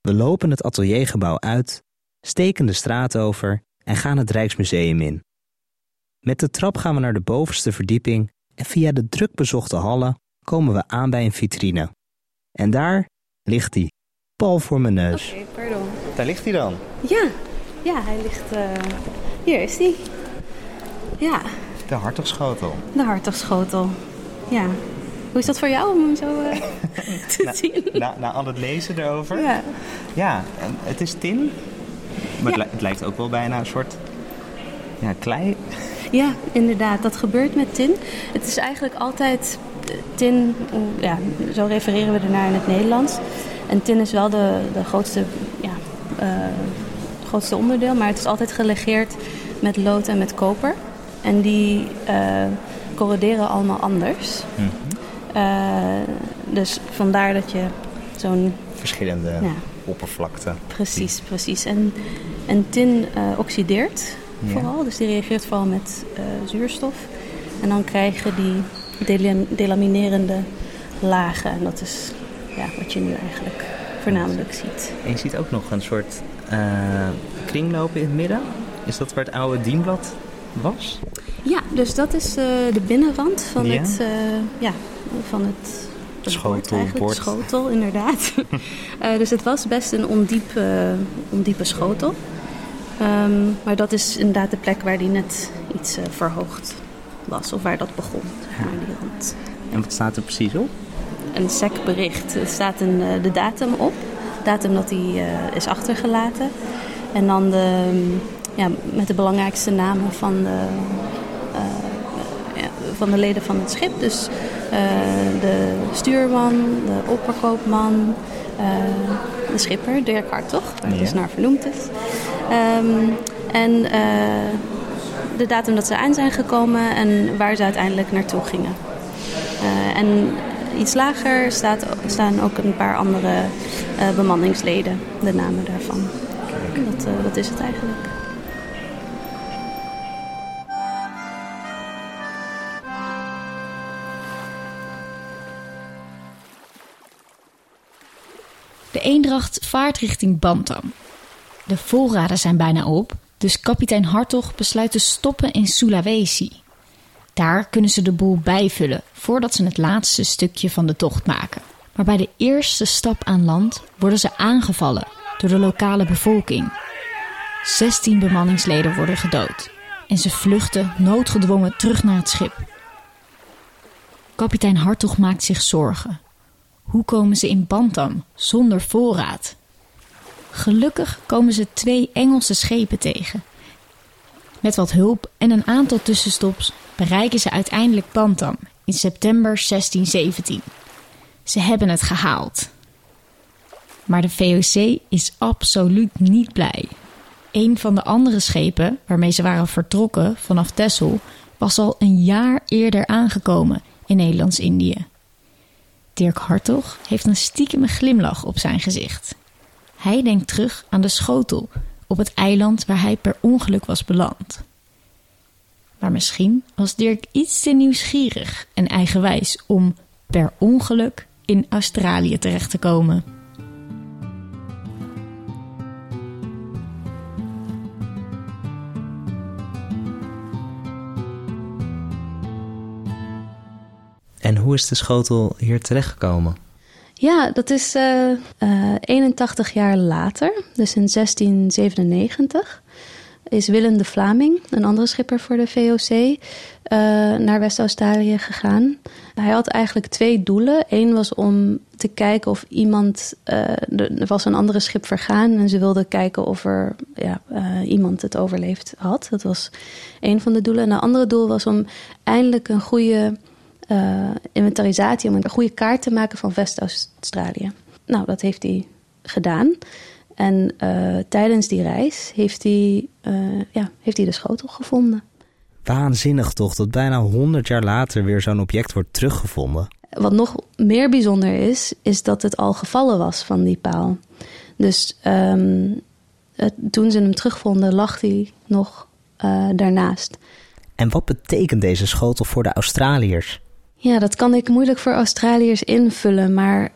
We lopen het ateliergebouw uit, steken de straat over en gaan het Rijksmuseum in. Met de trap gaan we naar de bovenste verdieping en via de drukbezochte hallen komen we aan bij een vitrine. En daar ligt hij, pal voor mijn neus. Oké, pardon. Daar ligt hij dan? Ja, ja hij ligt... Uh... Hier is hij. Ja. De hartogschotel. De hartogschotel, ja. Hoe is dat voor jou om hem zo uh, [laughs] te na, zien? Na, na al het lezen erover? Ja. Ja, het is tin. Maar ja. het lijkt ook wel bijna een soort ja, klei. Ja, inderdaad. Dat gebeurt met tin. Het is eigenlijk altijd tin, ja, zo refereren we ernaar in het Nederlands. En tin is wel de, de grootste, ja, uh, grootste onderdeel, maar het is altijd gelegeerd met lood en met koper. En die uh, corroderen allemaal anders. Mm -hmm. uh, dus vandaar dat je zo'n... Verschillende ja. Oppervlakte. Precies, die... precies. En, en tin oxideert ja. vooral. Dus die reageert vooral met uh, zuurstof. En dan krijgen die delam delaminerende lagen. En dat is ja, wat je nu eigenlijk voornamelijk ziet. En je ziet ook nog een soort uh, kringloop in het midden. Is dat waar het oude dienblad was? Ja, dus dat is uh, de binnenrand van ja. het... ja, van het schotel, bord. Schotel, inderdaad. [laughs] dus het was best een ondiep, ondiepe schotel. Um, maar dat is inderdaad de plek waar die net iets uh, verhoogd was. Of waar dat begon. Ja. die rand. En wat staat er precies op? Een sec bericht. Er staat een, de datum op. Datum dat die is achtergelaten. En dan de, ja, met de belangrijkste namen van de, van de leden van het schip. Dus de stuurman, de opperkoopman, de schipper, Dirk Hartog, waar het ja. dus naar vernoemd is. Um, en uh, de datum dat ze aan zijn gekomen en waar ze uiteindelijk naartoe gingen. En iets lager staat, staan ook een paar andere uh, bemanningsleden, de namen daarvan. Dat, dat is het eigenlijk. De Eendracht vaart richting Bantam. De voorraden zijn bijna op, dus kapitein Hartog besluit te stoppen in Sulawesi. Daar kunnen ze de boel bijvullen voordat ze het laatste stukje van de tocht maken. Maar bij de eerste stap aan land worden ze aangevallen door de lokale bevolking. 16 bemanningsleden worden gedood en ze vluchten noodgedwongen terug naar het schip. Kapitein Hartog maakt zich zorgen. Hoe komen ze in Bantam zonder voorraad? Gelukkig komen ze twee Engelse schepen tegen. Met wat hulp en een aantal tussenstops bereiken ze uiteindelijk Bantam in september 1617. Ze hebben het gehaald. Maar de VOC is absoluut niet blij. Een van de andere schepen waarmee ze waren vertrokken vanaf Texel was al een jaar eerder aangekomen in Nederlands-Indië. Dirk Hartog heeft een stiekeme glimlach op zijn gezicht. Hij denkt terug aan de schotel op het eiland waar hij per ongeluk was beland. Maar misschien was Dirk iets te nieuwsgierig en eigenwijs om per ongeluk in Australië terecht te komen. En hoe is de schotel hier terechtgekomen? Ja, dat is uh, uh, 81 jaar later, dus in 1697, is Willem de Vlaming, een andere schipper voor de VOC, uh, naar West-Australië gegaan. Hij had eigenlijk twee doelen. Eén was om te kijken of iemand. er was een andere schip vergaan en ze wilden kijken of er ja, iemand het overleefd had. Dat was één van de doelen. En het andere doel was om eindelijk een goede uh, inventarisatie om een goede kaart te maken van West-Australië. Nou, dat heeft hij gedaan. En uh, tijdens die reis heeft hij, uh, ja, heeft hij de schotel gevonden. Waanzinnig toch, dat bijna 100 jaar later weer zo'n object wordt teruggevonden. Wat nog meer bijzonder is, is dat het al gevallen was van die paal. Dus um, het, toen ze hem terugvonden, lag hij nog daarnaast. En wat betekent deze schotel voor de Australiërs? Ja, dat kan ik moeilijk voor Australiërs invullen, maar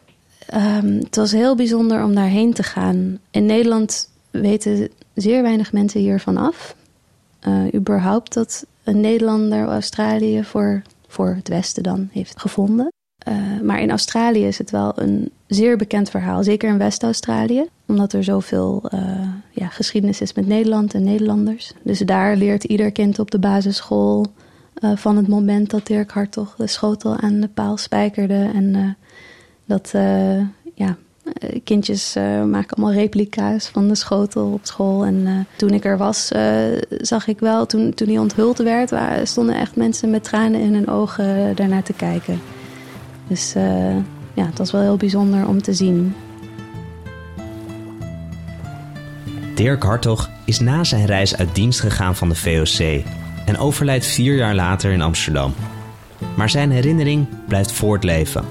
um, het was heel bijzonder om daarheen te gaan. In Nederland weten zeer weinig mensen hiervan af. Uh, überhaupt dat een Nederlander Australië voor, voor het Westen dan heeft gevonden. Uh, maar in Australië is het wel een zeer bekend verhaal, zeker in West-Australië, omdat er zoveel uh, ja, geschiedenis is met Nederland en Nederlanders. Dus daar leert ieder kind op de basisschool uh, van het moment dat Dirk Hartog de schotel aan de paal spijkerde. En uh, dat uh, ja, kindjes maken allemaal replica's van de schotel op school. En toen ik er was, zag ik wel, toen, toen hij onthuld werd, stonden echt mensen met tranen in hun ogen daarnaar te kijken. Dus ja, het was wel heel bijzonder om te zien. Dirk Hartog is na zijn reis uit dienst gegaan van de VOC en overlijdt vier jaar later in Amsterdam. Maar zijn herinnering blijft voortleven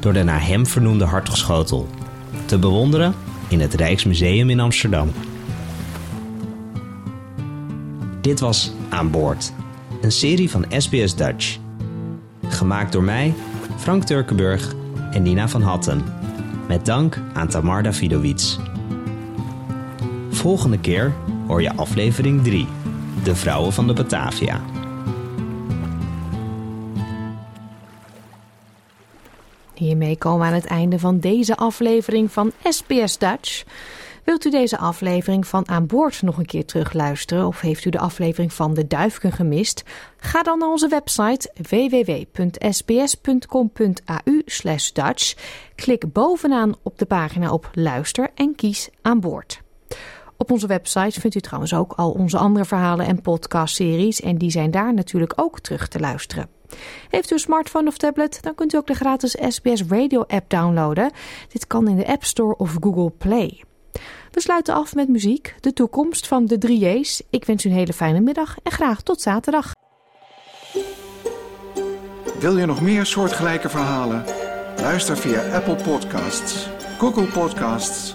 door de naar hem vernoemde Hartogschotel. Te bewonderen in het Rijksmuseum in Amsterdam. Dit was Aan Boord, een serie van SBS Dutch. Gemaakt door mij, Frank Turkenburg en Nina van Hatten. Met dank aan Tamar Davidowits. Volgende keer hoor je aflevering 3. De Vrouwen van de Batavia. Hiermee komen we aan het einde van deze aflevering van SBS Dutch. Wilt u deze aflevering van Aan Boord nog een keer terugluisteren of heeft u de aflevering van De Duifken gemist? Ga dan naar onze website www.sbs.com.au Dutch. Klik bovenaan op de pagina op Luister en kies Aan Boord. Op onze website vindt u trouwens ook al onze andere verhalen en podcastseries en die zijn daar natuurlijk ook terug te luisteren. Heeft u een smartphone of tablet, dan kunt u ook de gratis SBS Radio app downloaden. Dit kan in de App Store of Google Play. We sluiten af met muziek, de toekomst van de 3J's. Ik wens u een hele fijne middag en graag tot zaterdag. Wil je nog meer soortgelijke verhalen? Luister via Apple Podcasts, Google Podcasts,